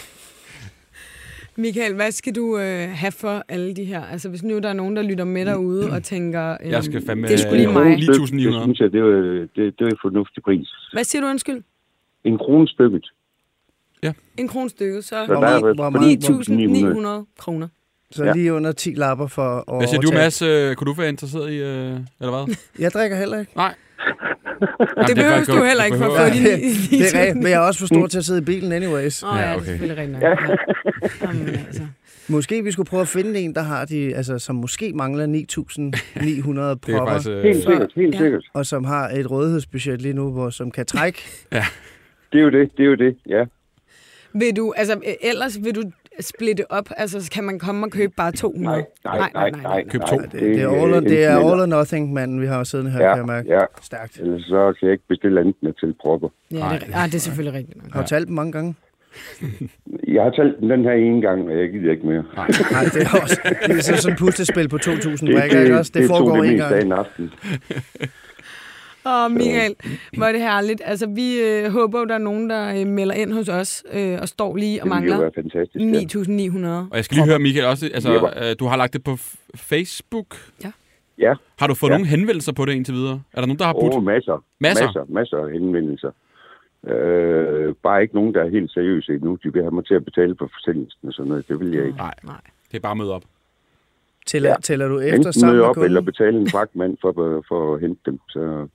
Michael, hvad skal du øh, have for alle de her? Altså, hvis nu der er nogen, der lytter med derude og tænker, øh, Jeg skal fandme- det er sgu lige mig. lige- Det, 9.900. det synes jeg, det er, det, det er en fornuftig pris. Hvad siger du, undskyld? En krone stykket. En kron stykket, så Så Hvor der er meget- hvor vel- meget- 9.900 kroner. Så Ja. lige under 10 lapper for at hvad siger du. Mads? Øh, Kunne du være interesseret i, øh, eller hvad? Jeg drikker heller ikke. Nej. Det behøver du heller ikke for at få de Nej, 9.000. Det er rigtigt, men jeg er også for stor til at sidde i bilen anyways. Åh, oh, ja, Ja, det er okay. selvfølgelig rigtigt nok. Ja. Jamen, altså. Måske vi skulle prøve at finde en, der har de, altså, som måske mangler 9.900 Det er propper, faktisk... Øh, Helt sikkert, helt Ja. sikkert. og som har et rådighedsbudget lige nu, hvor, som kan trække. Det er jo det, det er jo det, ja. Vil du, altså, ellers vil du splitte op? Altså, kan man komme og købe bare 200? Nej, nej, nej, nej. Køb nej, to. Det, det, er, all or, en det er all or nothing, manden, vi har siddende her, Ja, kan jeg mærke. ja. Stærkt. Ellers så kan jeg ikke bestille andet end til propper. Ja, det, er, ah, det er selvfølgelig rigtigt nok. Har du talt dem mange gange? Jeg har talt den her ene gang, og jeg gider ikke mere. Nej, det er også det er sådan et puslespil på 2.000 Det, brikker, ikke også? Det, det foregår tog det en meste af gang. en aften. Åh, Michael, hvor er det herligt. Altså, vi øh, håber jo, der er nogen, der øh, melder ind hos os og øh, og står lige og Det mangler være fantastisk. Ja. 9.900. og jeg skal lige høre, Michael, også, altså, øh, du har lagt det på f- Facebook. Ja, Har du fået Ja. nogen henvendelser på det indtil videre? Er der nogen, der har budt? oh, masser. Masser? Masser, masser af henvendelser. Øh, bare ikke nogen, der er helt seriøse endnu. De vil have mig til at betale for forsendelsen og sådan noget. Det vil jeg ikke. Nej, Nej. det er bare at møde op. Tæller, Ja. tæller du efter Enten sammen møde med op eller betale en fragtmand for, for at hente dem. Så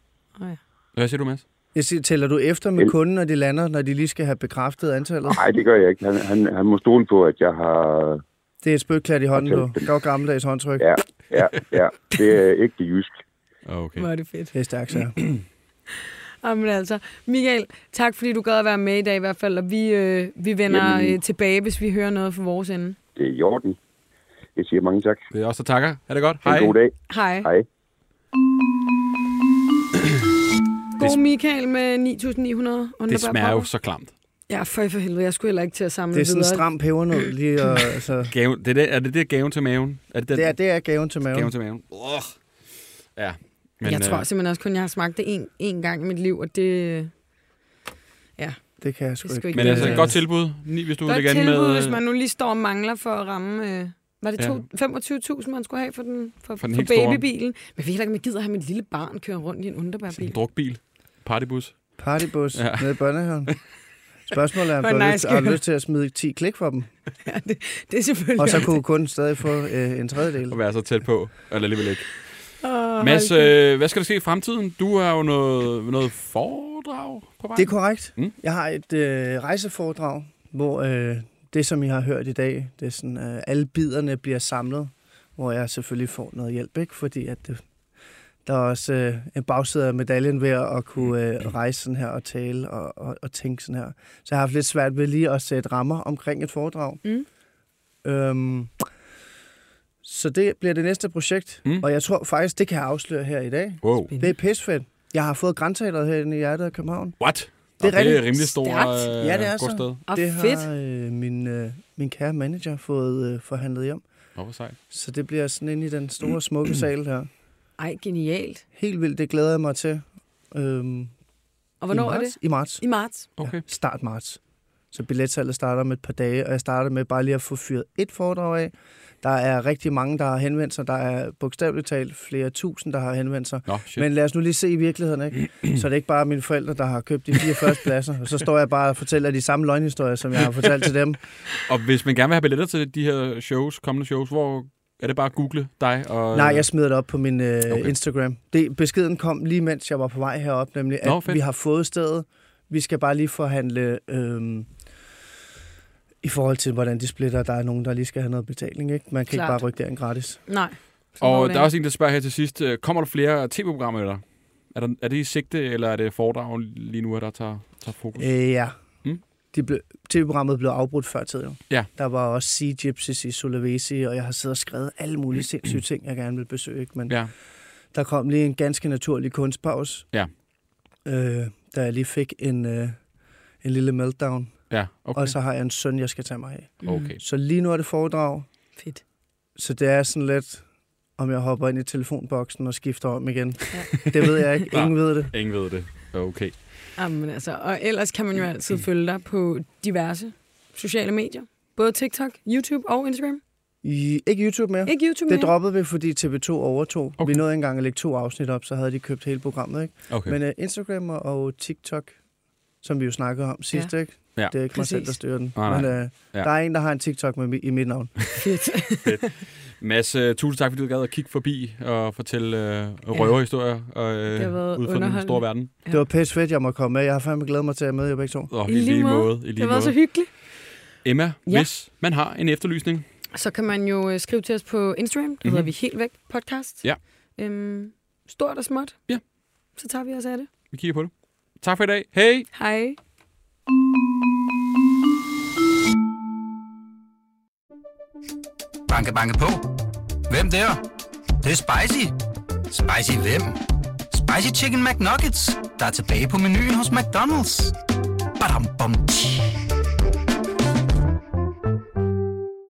Hvad siger du, Mads? Jeg siger, tæller du efter med En- kunden, når de lander, når de lige skal have bekræftet antallet? nej, det gør jeg ikke. Han, han, han må stole på, at jeg har... Det er et spytklat i hånden, du. Gav gammeldags håndtryk. Ja, ja, ja. Det er ægte jysk. Okay. Hvor er det fedt. Det er stærkt, så. Jamen altså, Michael, tak fordi du gad at være med i dag i hvert fald, og vi, øh, vi vender Jamen. øh, tilbage, hvis vi hører noget fra vores ende. Det er i orden. Jeg siger mange tak. Det er også takker. Ha' det godt. En god dag. Hej. Hej. God Michael med 9.900 Det smager jo så klamt. Ja, for for helvede. Jeg skulle heller ikke til at samle Det er sådan en stram pebernød lige, og, altså, Gaven, det er, det, er det det gaven til maven? Er det den? det, er, det er gaven til maven. gaven til maven. Uh. Ja. Men, jeg tror øh, simpelthen også kun, jeg har smagt det en, en gang i mit liv, og det... Det kan jeg sgu Det sgu ikke. ikke Men altså, Øh, et godt tilbud. Hvis du vil Godt lægge an tilbud, med... hvis man nu lige står og mangler for at ramme... Øh, var det Ja. to, 25.000, man skulle have for, den, for, for, den for helt store. babybilen? Men jeg ved heller ikke, om jeg gider have mit lille barn køre rundt i en Sådan underbærbil. en drukbil. Partybus. Partybus Ja. nede i børnehaven. Spørgsmålet er, om du har, nice, har lyst til at smide 10 klik for dem? Ja, det, det er selvfølgelig... Og så kunne kunden stadig få øh, en tredjedel. Og være så tæt på. Eller alligevel ikke. Åh, Mads, øh, hvad skal der ske i fremtiden? Du har jo noget, noget foredrag på vej. Det er korrekt. Mm. Jeg har et øh, rejseforedrag, hvor øh, det, som I har hørt i dag, det er sådan, øh, alle biderne bliver samlet, hvor jeg selvfølgelig får noget hjælp, ikke? Fordi at det, der er også øh, en bagside af medaljen ved at kunne øh, rejse sådan her og tale og, og, og tænke sådan her. Så jeg har haft lidt svært ved lige at sætte rammer omkring et foredrag. Mm. Øhm, så det bliver det næste projekt, Mm. mm. og jeg tror faktisk, det kan jeg afsløre her i dag. Wow. Det er pissefedt. Jeg har fået grænteateret herinde i hjertet af København. What? Det er Nå, det er rigtig rimelig stor stærkt. øh, Ja, det er så. Og det fedt. har øh, min, øh, min kære manager fået øh, forhandlet hjem. Nå, hvor sejt. Så det bliver sådan inde i den store, smukke sal her. Ej, genialt. Helt vildt, det glæder jeg mig til. Øhm, Og hvornår er det? I marts. I marts. Okay. Ja, start marts. Så billetsalget starter om et par dage, og jeg starter med bare lige at få fyret et foredrag af. Der er rigtig mange, der har henvendt sig. Der er bogstaveligt talt flere tusind, der har henvendt sig. Nå, shit. Men lad os nu lige se i virkeligheden, ikke? Så det er ikke bare mine forældre, der har købt de fire første pladser, og så står jeg bare og fortæller de samme løgnhistorier, som jeg har fortalt til dem. Og hvis man gerne vil have billetter til de her shows, kommende shows, hvor er det bare at google dig? Og, Nej, jeg smider det op på min øh, Okay. Instagram. Det, beskeden kom lige mens jeg var på vej herop, nemlig at Nå, fedt. vi har fået stedet. Vi skal bare lige forhandle øh, i forhold til, hvordan de splitter. Der er nogen, der lige skal have noget betaling. Ikke? Man kan Klart. ikke bare rykke derind gratis. Nej. Og der er også en, der spørger her til sidst. øh, Kommer der flere tv-programmer, eller? Er, der, er det i sigte, eller er det foredrag lige nu, der tager, tager fokus? Øh, ja. Mm. De blev, TV-programmet blev afbrudt før tid. Jo. Ja. Der var også Sea Gypsies i Sulawesi, og jeg har siddet og skrevet alle mulige sindssyge ting, jeg gerne vil besøge. Ikke? Men Ja. der kom lige en ganske naturlig kunstpause. Ja. Øh, da jeg lige fik en, øh, en lille meltdown. Ja, Okay. Og så har jeg en søn, jeg skal tage mig af. okay. Så lige nu er det foredrag. Fedt. Så det er sådan lidt... om jeg hopper ind i telefonboksen og skifter om igen. Ja. Det ved jeg ikke. Ingen ved det. Ingen ved det. Okay. Jamen, altså, og ellers kan man jo altid følge dig på diverse sociale medier. Både TikTok, YouTube og Instagram. I, ikke YouTube mere. Ikke YouTube Det mere. droppede vi, fordi TV2 overtog. Okay. Vi nåede engang at lægge to afsnit op, så havde de købt hele programmet. Ikke? okay. Men uh, Instagram og TikTok, som vi jo snakkede om sidst, Ja. ikke? Ja. det er ikke mig selv, der styrer den. Nej, nej. Men uh, Ja. der er en, der har en TikTok med, i mit navn. Fedt. Mads, uh, tusind tak, fordi du gad at kigge forbi og fortælle uh, røverhistorier uh, Det ud fra den store verden. Ja. Det var pæst fedt, jeg må komme med. Jeg har fandme glædet mig til at møde jer begge to. Og I lige måde. I Det lige været så måde. hyggeligt. Emma, Ja. hvis man har en efterlysning, Så kan man jo øh, skrive til os på Instagram. Det hedder Mhm. vi helt væk podcast. Ja. Øhm, stort og småt. Ja. Så tager vi os af det. vi kigger på det. Tak for i dag. Hej! Hej. Banke, banke på. Hvem der? Det, det er spicy. Spicy hvem? Spicy Chicken McNuggets, der er tilbage på menuen hos McDonald's. Badum, bom, tji.